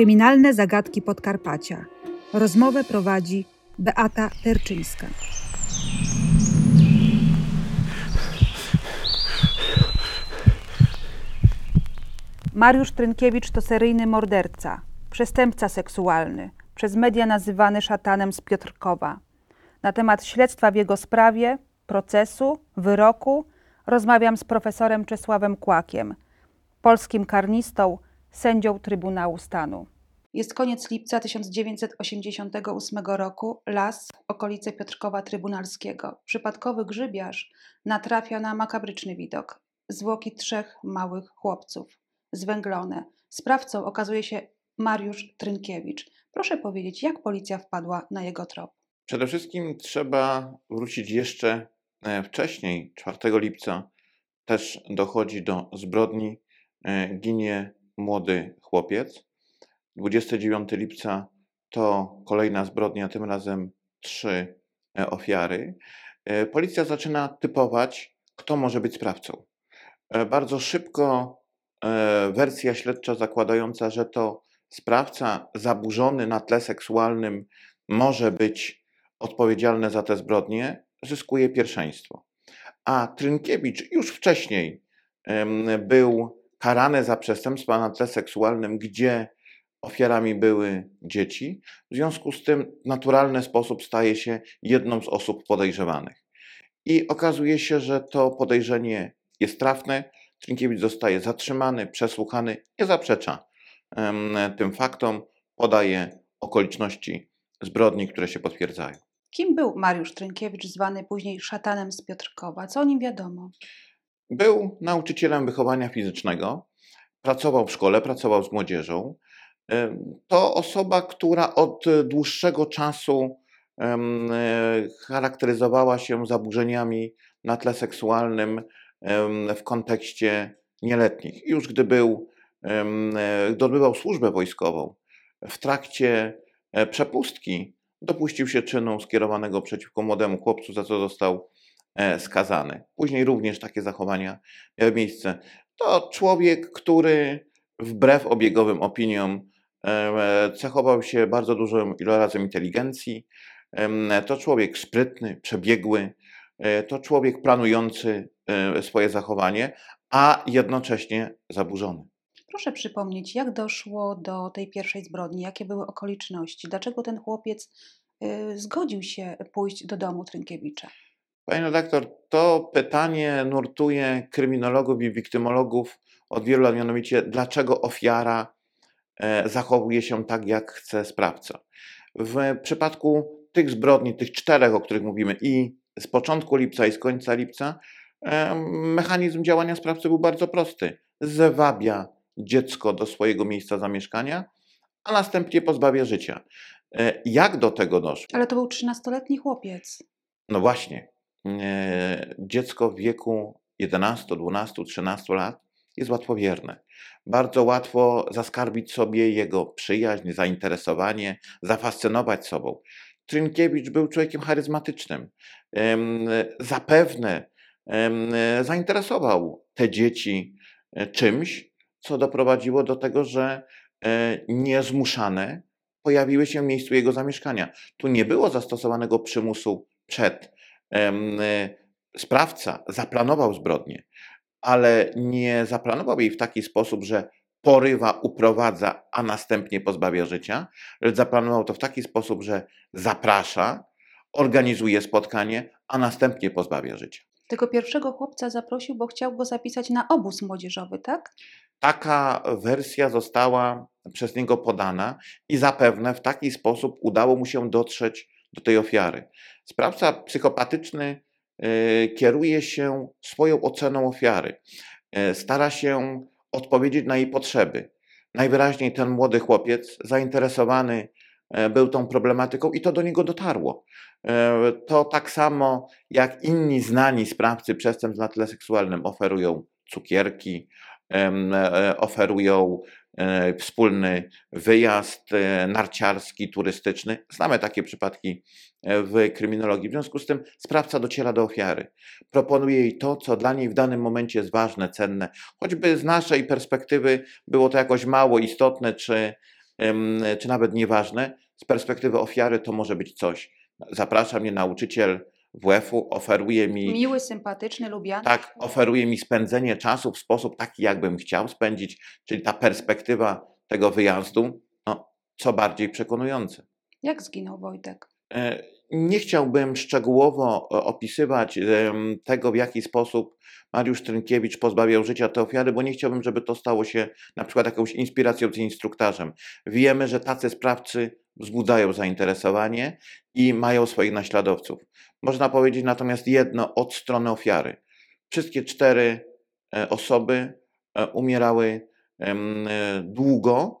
Kryminalne zagadki Podkarpacia. Rozmowę prowadzi Beata Terczyńska. Mariusz Trynkiewicz to seryjny morderca, przestępca seksualny, przez media nazywany szatanem z Piotrkowa. Na temat śledztwa w jego sprawie, procesu, wyroku rozmawiam z profesorem Czesławem Kłakiem, polskim karnistą, sędzią Trybunału Stanu. Jest koniec lipca 1988 roku, las, okolice Piotrkowa Trybunalskiego. Przypadkowy grzybiarz natrafia na makabryczny widok. Zwłoki trzech małych chłopców, zwęglone. Sprawcą okazuje się Mariusz Trynkiewicz. Proszę powiedzieć, jak policja wpadła na jego trop? Przede wszystkim trzeba wrócić jeszcze e, wcześniej, 4 lipca, też dochodzi do zbrodni, e, ginie młody chłopiec. 29 lipca to kolejna zbrodnia, tym razem trzy e, ofiary. Policja zaczyna typować, kto może być sprawcą. Bardzo szybko wersja śledcza zakładająca, że to sprawca zaburzony na tle seksualnym może być odpowiedzialny za te zbrodnie, zyskuje pierwszeństwo. A Trynkiewicz już wcześniej był karany za przestępstwa na tle seksualnym, gdzie ofiarami były dzieci. W związku z tym w naturalny sposób staje się jedną z osób podejrzewanych. I okazuje się, że to podejrzenie jest trafne. Trynkiewicz zostaje zatrzymany, przesłuchany, nie zaprzecza tym faktom, podaje okoliczności zbrodni, które się potwierdzają. Kim był Mariusz Trynkiewicz, zwany później szatanem z Piotrkowa? Co o nim wiadomo? Był nauczycielem wychowania fizycznego, pracował w szkole, pracował z młodzieżą. To osoba, która od dłuższego czasu e, charakteryzowała się zaburzeniami na tle seksualnym w kontekście nieletnich. Już gdy był gdy odbywał służbę wojskową, w trakcie e, przepustki dopuścił się czynu skierowanego przeciwko młodemu chłopcu, za co został e, skazany. Później również takie zachowania miały miejsce. To człowiek, który wbrew obiegowym opiniom e, cechował się bardzo dużym ilorazem inteligencji. To człowiek sprytny, przebiegły, to człowiek planujący swoje zachowanie, a jednocześnie zaburzony. Proszę przypomnieć, jak doszło do tej pierwszej zbrodni, jakie były okoliczności, dlaczego ten chłopiec y, zgodził się pójść do domu Trynkiewicza? Panie redaktor, to pytanie nurtuje kryminologów i wiktymologów od wielu lat, mianowicie dlaczego ofiara e, zachowuje się tak, jak chce sprawca. W przypadku tych zbrodni, tych czterech, o których mówimy, i z początku lipca, i z końca lipca, e, mechanizm działania sprawcy był bardzo prosty. Zwabia dziecko do swojego miejsca zamieszkania, a następnie pozbawia życia. E, jak do tego doszło? Ale to był 13-letni chłopiec. No właśnie. E, dziecko w wieku 11, 12, 13 lat jest łatwowierne. Bardzo łatwo zaskarbić sobie jego przyjaźń, zainteresowanie, zafascynować sobą. Trynkiewicz był człowiekiem charyzmatycznym. Zapewne zainteresował te dzieci e, czymś, co doprowadziło do tego, że e, niezmuszane pojawiły się w miejscu jego zamieszkania. Tu nie było zastosowanego przymusu przed. E, sprawca zaplanował zbrodnię, ale nie zaplanował jej w taki sposób, że porywa, uprowadza, a następnie pozbawia życia, lecz zaplanował to w taki sposób, że zaprasza, organizuje spotkanie, a następnie pozbawia życia. Tego pierwszego chłopca zaprosił, bo chciał go zapisać na obóz młodzieżowy, tak? Taka wersja została przez niego podana i zapewne w taki sposób udało mu się dotrzeć do tej ofiary. Sprawca psychopatyczny kieruje się swoją oceną ofiary, y, stara się odpowiedzieć na jej potrzeby. Najwyraźniej ten młody chłopiec zainteresowany y, był tą problematyką i to do niego dotarło. To tak samo jak inni znani sprawcy przestępstw na tle seksualnym oferują cukierki, E, oferują e, wspólny wyjazd e, narciarski, turystyczny. Znamy takie przypadki w kryminologii. W związku z tym sprawca dociera do ofiary. Proponuje jej to, co dla niej w danym momencie jest ważne, cenne. Choćby z naszej perspektywy było to jakoś mało istotne, czy czy nawet nieważne, z perspektywy ofiary to może być coś. Zaprasza mnie nauczyciel WF-u, oferuje mi Miły, sympatyczny, lubiany. tak, oferuje mi spędzenie czasu w sposób taki, jakbym chciał spędzić, czyli ta perspektywa tego wyjazdu, no, co bardziej przekonujące. Jak zginął Wojtek? E, Nie chciałbym szczegółowo e, opisywać tego, w jaki sposób Mariusz Trynkiewicz pozbawiał życia te ofiary, bo nie chciałbym, żeby to stało się na przykład jakąś inspiracją czy instruktarzem. Wiemy, że tacy sprawcy wzbudzają zainteresowanie i mają swoich naśladowców. Można powiedzieć natomiast jedno od strony ofiary. Wszystkie cztery e, osoby e, umierały e, długo,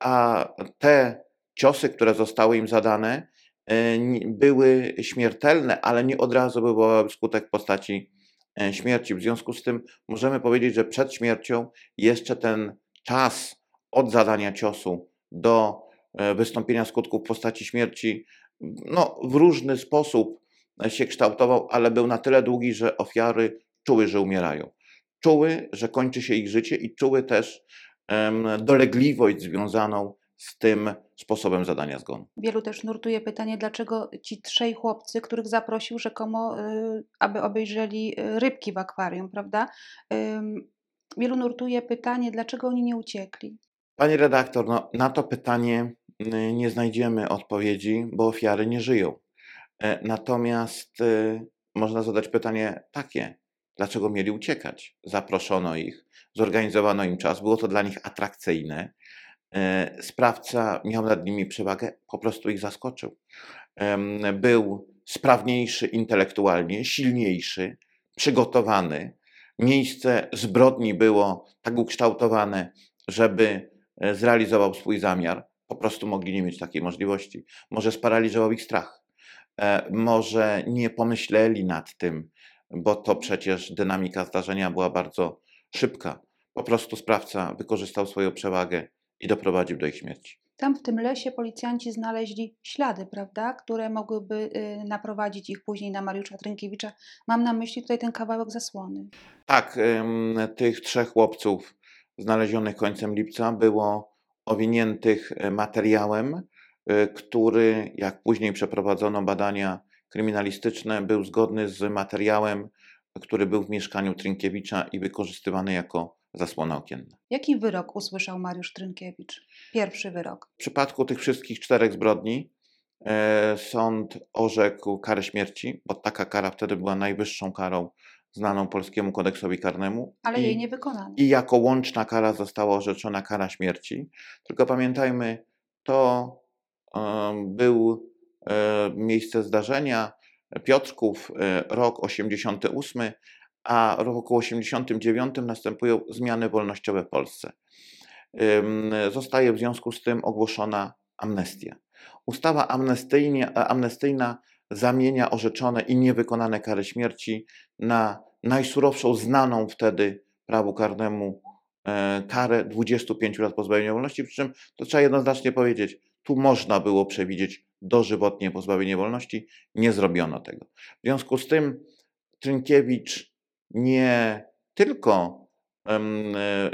a te ciosy, które zostały im zadane, były śmiertelne, ale nie od razu wywołały skutek w postaci śmierci. W związku z tym możemy powiedzieć, że przed śmiercią jeszcze ten czas od zadania ciosu do wystąpienia skutków w postaci śmierci no, w różny sposób się kształtował, ale był na tyle długi, że ofiary czuły, że umierają. Czuły, że kończy się ich życie i czuły też em, dolegliwość związaną z tym sposobem zadania zgonu. Wielu też nurtuje pytanie, dlaczego ci trzej chłopcy, których zaprosił rzekomo, y, aby obejrzeli y, rybki w akwarium, prawda? Ym, Wielu nurtuje pytanie, dlaczego oni nie uciekli. Pani redaktor, no, na to pytanie y, nie znajdziemy odpowiedzi, bo ofiary nie żyją. E, Natomiast y, można zadać pytanie takie: dlaczego mieli uciekać? Zaproszono ich, zorganizowano im czas, było to dla nich atrakcyjne. E, Sprawca miał nad nimi przewagę, po prostu ich zaskoczył. Był sprawniejszy intelektualnie, silniejszy, przygotowany. Miejsce zbrodni było tak ukształtowane, żeby zrealizował swój zamiar. Po prostu mogli nie mieć takiej możliwości. Może sparaliżował ich strach. E, Może nie pomyśleli nad tym, bo to przecież dynamika zdarzenia była bardzo szybka. Po prostu sprawca wykorzystał swoją przewagę i doprowadził do ich śmierci. Tam w tym lesie policjanci znaleźli ślady, prawda, które mogłyby y, naprowadzić ich później na Mariusza Trynkiewicza. Mam na myśli tutaj ten kawałek zasłony. Tak, tych trzech chłopców znalezionych końcem lipca było owiniętych e, materiałem, e, który, jak później przeprowadzono badania kryminalistyczne, był zgodny z materiałem, który był w mieszkaniu Trynkiewicza i wykorzystywany jako zasłona okienna. Jaki wyrok usłyszał Mariusz Trynkiewicz? Pierwszy wyrok. W przypadku tych wszystkich czterech zbrodni e, sąd orzekł karę śmierci, bo taka kara wtedy była najwyższą karą znaną polskiemu kodeksowi karnemu. Ale I- jej nie wykonano. i jako łączna kara została orzeczona kara śmierci. Tylko pamiętajmy, to był e, miejsce zdarzenia Piotrków, e, rok 88, a w roku 89 następują zmiany wolnościowe w Polsce. Zostaje w związku z tym ogłoszona amnestia. Ustawa amnestyjnie, amnestyjna zamienia orzeczone i niewykonane kary śmierci na najsurowszą znaną wtedy prawu karnemu e, karę 25 lat pozbawienia wolności, przy czym to trzeba jednoznacznie powiedzieć, tu można było przewidzieć dożywotnie pozbawienie wolności, nie zrobiono tego. W związku z tym Trynkiewicz nie tylko e,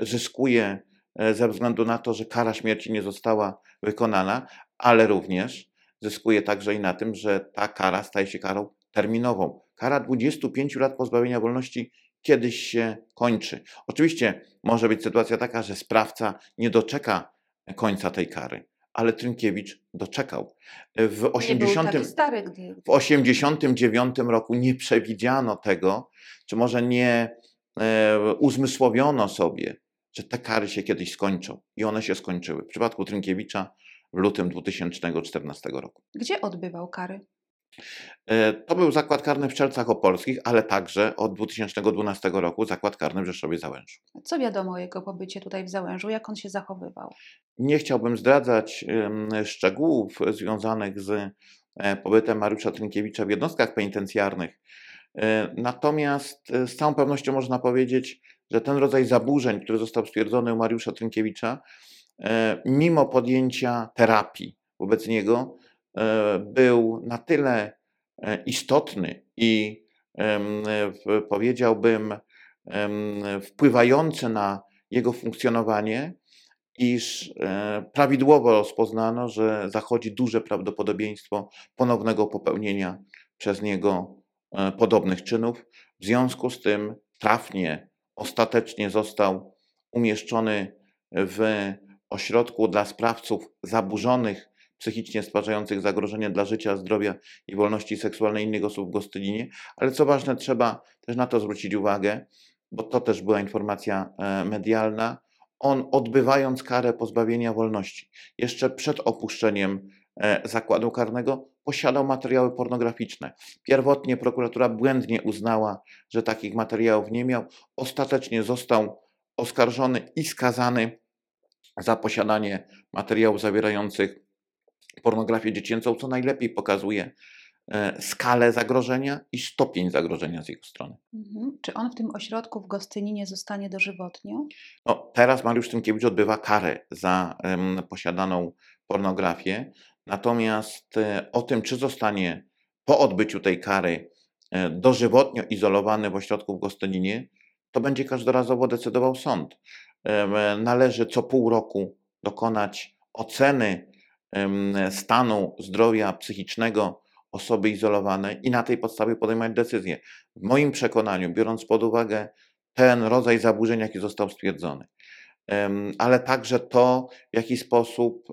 zyskuje e, ze względu na to, że kara śmierci nie została wykonana, ale również zyskuje także i na tym, że ta kara staje się karą terminową. Kara 25 lat pozbawienia wolności kiedyś się kończy. Oczywiście może być sytuacja taka, że sprawca nie doczeka końca tej kary, ale Trynkiewicz doczekał. W Nie 80. był taki stary, gdy... W 1989 roku nie przewidziano tego, czy może nie e, uzmysłowiono sobie, że te kary się kiedyś skończą. I one się skończyły. W przypadku Trynkiewicza w lutym 2014 roku. Gdzie odbywał kary? E, To był zakład karny w Czercach Opolskich, ale także od 2012 roku zakład karny w Rzeszowie Załęczu. Co wiadomo o jego pobycie tutaj w Załężu? Jak on się zachowywał? Nie chciałbym zdradzać szczegółów związanych z e, pobytem Mariusza Trynkiewicza w jednostkach penitencjarnych. E, Natomiast z całą pewnością można powiedzieć, że ten rodzaj zaburzeń, który został stwierdzony u Mariusza Trynkiewicza, mimo podjęcia terapii wobec niego, był na tyle e, istotny i powiedziałbym wpływający na jego funkcjonowanie, iż e, prawidłowo rozpoznano, że zachodzi duże prawdopodobieństwo ponownego popełnienia przez niego e, podobnych czynów. W związku z tym trafnie, ostatecznie został umieszczony w ośrodku dla sprawców zaburzonych psychicznie stwarzających zagrożenie dla życia, zdrowia i wolności seksualnej innych osób w Gostylinie, ale co ważne, trzeba też na to zwrócić uwagę, bo to też była informacja e, medialna. On, odbywając karę pozbawienia wolności, jeszcze przed opuszczeniem e, zakładu karnego, posiadał materiały pornograficzne. Pierwotnie prokuratura błędnie uznała, że takich materiałów nie miał. Ostatecznie został oskarżony i skazany za posiadanie materiałów zawierających pornografię dziecięcą, co najlepiej pokazuje e, skalę zagrożenia i stopień zagrożenia z jego strony. Mhm. Czy on w tym ośrodku w Gostyninie zostanie dożywotnio? No, teraz Mariusz Tymkiewicz odbywa karę za um, posiadaną pornografię, natomiast e, o tym, czy zostanie po odbyciu tej kary e, dożywotnio izolowany w ośrodku w Gostyninie, to będzie każdorazowo decydował sąd. Należy co pół roku dokonać oceny stanu zdrowia psychicznego osoby izolowanej i na tej podstawie podejmować decyzję. W moim przekonaniu, biorąc pod uwagę ten rodzaj zaburzeń, jaki został stwierdzony, ale także to, w jaki sposób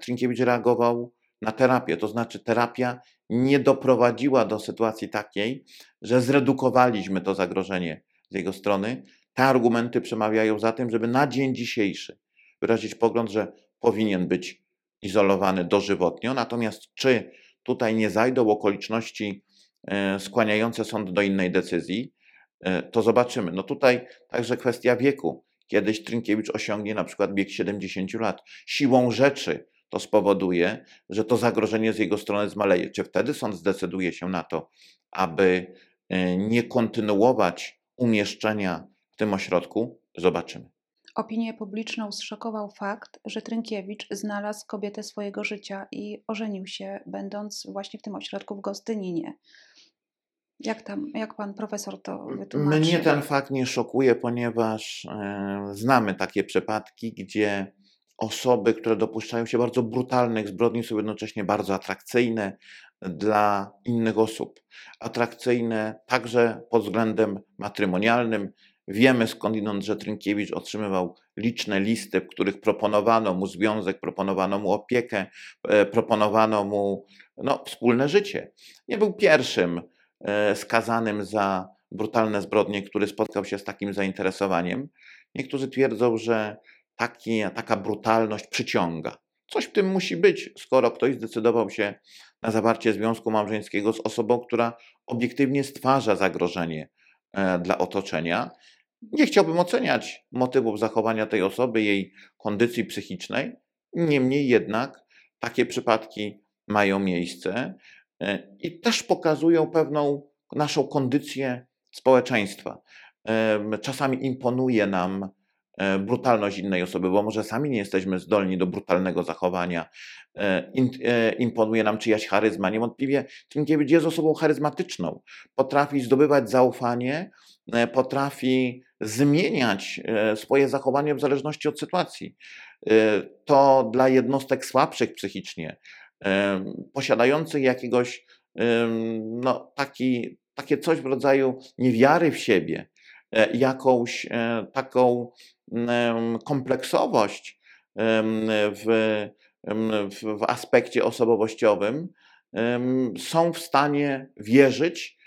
Trinkiewicz reagował na terapię. To znaczy, terapia nie doprowadziła do sytuacji takiej, że zredukowaliśmy to zagrożenie z jego strony. Te argumenty przemawiają za tym, żeby na dzień dzisiejszy wyrazić pogląd, że powinien być izolowany dożywotnio. Natomiast czy tutaj nie zajdą okoliczności e, skłaniające sąd do innej decyzji, e, to zobaczymy. No tutaj także kwestia wieku. Kiedyś Trynkiewicz osiągnie na przykład bieg 70 lat. Siłą rzeczy to spowoduje, że to zagrożenie z jego strony zmaleje. Czy wtedy sąd zdecyduje się na to, aby e, nie kontynuować umieszczenia w tym ośrodku? Zobaczymy. Opinię publiczną zszokował fakt, że Trynkiewicz znalazł kobietę swojego życia i ożenił się, będąc właśnie w tym ośrodku w Gostyninie. Jak, tam, jak pan profesor to wytłumaczy? Mnie ten fakt nie szokuje, ponieważ e, znamy takie przypadki, gdzie osoby, które dopuszczają się bardzo brutalnych zbrodni, są jednocześnie bardzo atrakcyjne dla innych osób. Atrakcyjne także pod względem matrymonialnym, Wiemy skądinąd, że Trynkiewicz otrzymywał liczne listy, w których proponowano mu związek, proponowano mu opiekę, e, proponowano mu no, wspólne życie. Nie był pierwszym e, skazanym za brutalne zbrodnie, który spotkał się z takim zainteresowaniem. Niektórzy twierdzą, że taki, taka brutalność przyciąga. Coś w tym musi być, skoro ktoś zdecydował się na zawarcie związku małżeńskiego z osobą, która obiektywnie stwarza zagrożenie e, dla otoczenia. Nie chciałbym oceniać motywów zachowania tej osoby, jej kondycji psychicznej. Niemniej jednak takie przypadki mają miejsce e, i też pokazują pewną naszą kondycję społeczeństwa. Czasami imponuje nam e, brutalność innej osoby, bo może sami nie jesteśmy zdolni do brutalnego zachowania. E, imponuje nam czyjaś charyzma. Niewątpliwie Trynkiewicz jest osobą charyzmatyczną. Potrafi zdobywać zaufanie, potrafi zmieniać e, swoje zachowanie w zależności od sytuacji. E, to dla jednostek słabszych psychicznie, e, posiadających jakiegoś no, taki, takie coś w rodzaju niewiary w siebie, jakąś taką kompleksowość w, w, w aspekcie osobowościowym, są w stanie wierzyć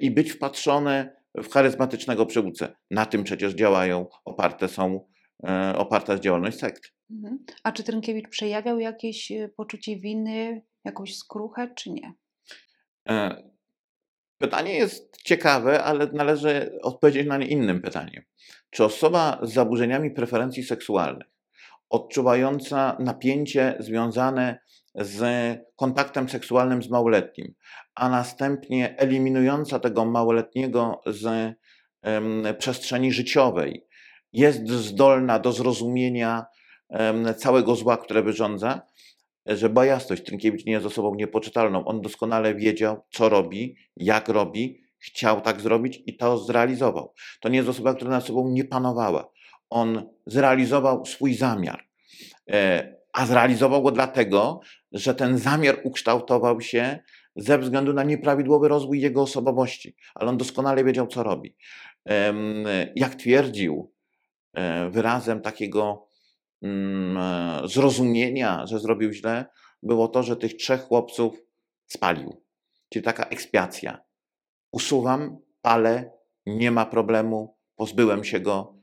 i być wpatrzone w charyzmatycznego przywódcę. Na tym przecież działają, oparte są, e, oparta jest działalność sekt. Mhm. A czy Trynkiewicz przejawiał jakieś e, poczucie winy, jakąś skruchę, czy nie? E, pytanie jest ciekawe, ale należy odpowiedzieć na nie innym pytaniem. Czy osoba z zaburzeniami preferencji seksualnych, odczuwająca napięcie związane z kontaktem seksualnym z małoletnim, a następnie eliminująca tego małoletniego z przestrzeni życiowej, jest zdolna do zrozumienia całego zła, które wyrządza, że była jasność, Trynkiewicz nie jest osobą niepoczytalną. On doskonale wiedział, co robi, jak robi, chciał tak zrobić i to zrealizował. To nie jest osoba, która nad sobą nie panowała. On zrealizował swój zamiar. A zrealizował go dlatego, że ten zamiar ukształtował się ze względu na nieprawidłowy rozwój jego osobowości, ale on doskonale wiedział, co robi. Jak twierdził e, wyrazem takiego mm, e, zrozumienia, że zrobił źle, było to, że tych trzech chłopców spalił. Czyli taka ekspiacja. Usuwam, palę, nie ma problemu, pozbyłem się go,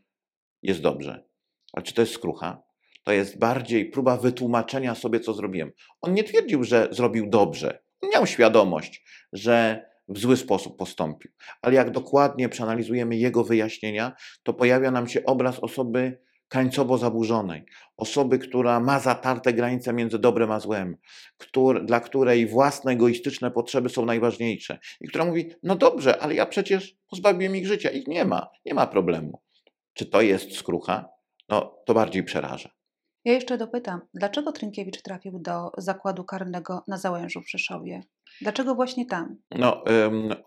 jest dobrze. Ale czy to jest skrucha? To jest bardziej próba wytłumaczenia sobie, co zrobiłem. On nie twierdził, że zrobił dobrze. Miał świadomość, że w zły sposób postąpił. Ale jak dokładnie przeanalizujemy jego wyjaśnienia, to pojawia nam się obraz osoby krańcowo zaburzonej, osoby, która ma zatarte granice między dobrem a złem, który, dla której własne egoistyczne potrzeby są najważniejsze i która mówi: No dobrze, ale ja przecież pozbawiłem ich życia, ich nie ma, nie ma problemu. Czy to jest skrucha? No, to bardziej przeraża. Ja jeszcze dopytam, dlaczego Trynkiewicz trafił do zakładu karnego na Załężu w Rzeszowie? Dlaczego właśnie tam? No,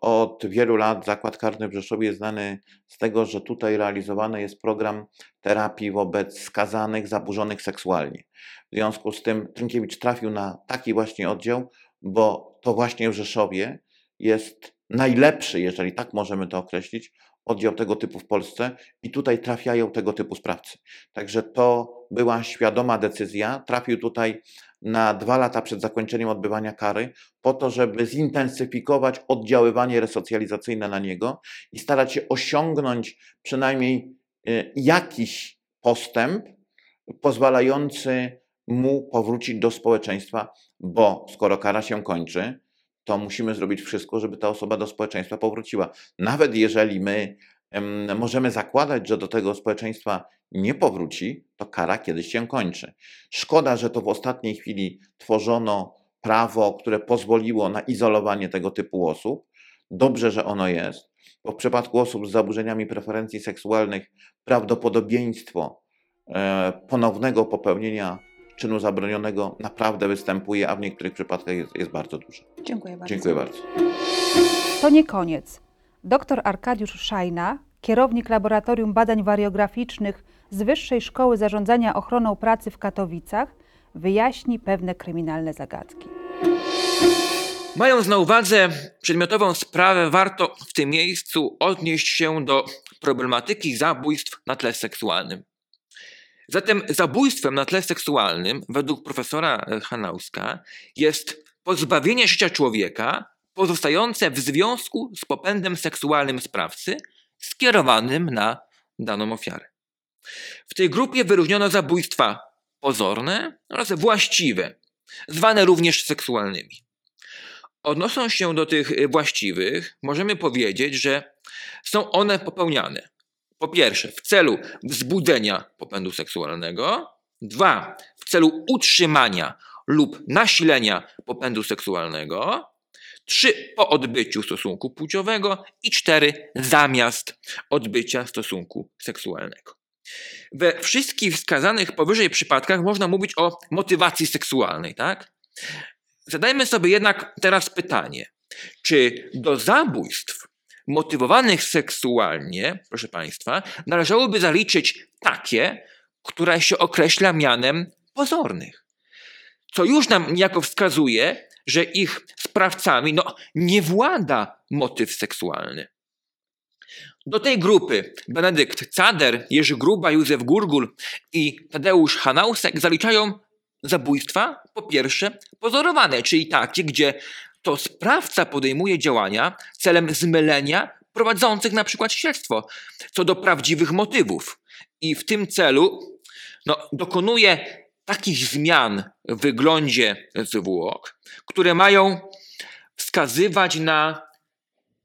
od wielu lat zakład karny w Rzeszowie jest znany z tego, że tutaj realizowany jest program terapii wobec skazanych, zaburzonych seksualnie. W związku z tym Trynkiewicz trafił na taki właśnie oddział, bo to właśnie w Rzeszowie jest najlepszy, jeżeli tak możemy to określić, oddział tego typu w Polsce i tutaj trafiają tego typu sprawcy. Także to była świadoma decyzja. Trafił tutaj na dwa lata przed zakończeniem odbywania kary, po to, żeby zintensyfikować oddziaływanie resocjalizacyjne na niego i starać się osiągnąć przynajmniej y, jakiś postęp pozwalający mu powrócić do społeczeństwa, bo skoro kara się kończy, to musimy zrobić wszystko, żeby ta osoba do społeczeństwa powróciła. Nawet jeżeli my możemy zakładać, że do tego społeczeństwa nie powróci, to kara kiedyś się kończy. Szkoda, że to w ostatniej chwili tworzono prawo, które pozwoliło na izolowanie tego typu osób. Dobrze, że ono jest, bo w przypadku osób z zaburzeniami preferencji seksualnych prawdopodobieństwo e, ponownego popełnienia czynu zabronionego naprawdę występuje, a w niektórych przypadkach jest, jest bardzo duże. Dziękuję bardzo. Dziękuję bardzo. To nie koniec. Dr Arkadiusz Szajna, kierownik Laboratorium Badań Wariograficznych z Wyższej Szkoły Zarządzania Ochroną Pracy w Katowicach, wyjaśni pewne kryminalne zagadki. Mając na uwadze przedmiotową sprawę, warto w tym miejscu odnieść się do problematyki zabójstw na tle seksualnym. Zatem zabójstwem na tle seksualnym, według profesora Hanauska, jest pozbawienie życia człowieka pozostające w związku z popędem seksualnym sprawcy skierowanym na daną ofiarę. W tej grupie wyróżniono zabójstwa pozorne oraz właściwe, zwane również seksualnymi. Odnosząc się do tych właściwych, możemy powiedzieć, że są one popełniane po pierwsze w celu wzbudzenia popędu seksualnego, dwa w celu utrzymania lub nasilenia popędu seksualnego, trzy po odbyciu stosunku płciowego i cztery zamiast odbycia stosunku seksualnego. We wszystkich wskazanych powyżej przypadkach można mówić o motywacji seksualnej, tak? Zadajmy sobie jednak teraz pytanie, czy do zabójstw motywowanych seksualnie, proszę Państwa, należałoby zaliczyć takie, które się określa mianem pozornych. Co już nam niejako wskazuje, że ich sprawcami no, nie włada motyw seksualny. Do tej grupy Benedykt Cader, Jerzy Gruba, Józef Gurgul i Tadeusz Hanausek zaliczają zabójstwa, po pierwsze, pozorowane, czyli takie, gdzie to sprawca podejmuje działania celem zmylenia prowadzących na przykład śledztwo co do prawdziwych motywów. I w tym celu no, dokonuje takich zmian w wyglądzie zwłok, które mają wskazywać na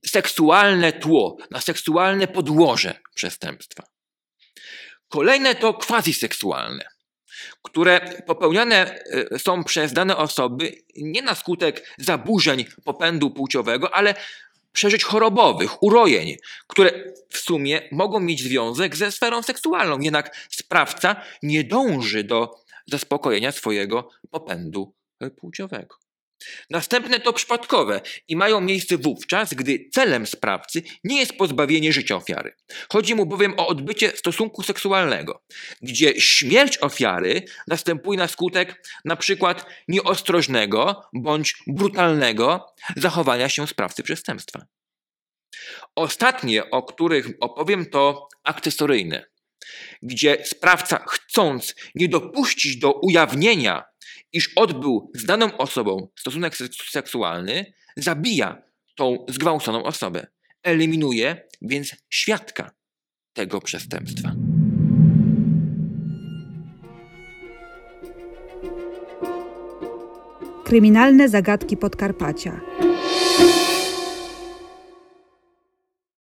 seksualne tło, na seksualne podłoże przestępstwa. Kolejne to quasi-seksualne, które popełniane e, są przez dane osoby nie na skutek zaburzeń popędu płciowego, ale przeżyć chorobowych, urojeń, które w sumie mogą mieć związek ze sferą seksualną. Jednak sprawca nie dąży do zaspokojenia swojego popędu płciowego. Następne to przypadkowe i mają miejsce wówczas, gdy celem sprawcy nie jest pozbawienie życia ofiary. Chodzi mu bowiem o odbycie stosunku seksualnego, gdzie śmierć ofiary następuje na skutek przykład nieostrożnego bądź brutalnego zachowania się sprawcy przestępstwa. Ostatnie, o których opowiem, to akcesoryjne, gdzie sprawca chcąc nie dopuścić do ujawnienia iż odbył z daną osobą stosunek seks- seksualny, zabija tą zgwałconą osobę. Eliminuje więc świadka tego przestępstwa. Kryminalne zagadki Podkarpacia.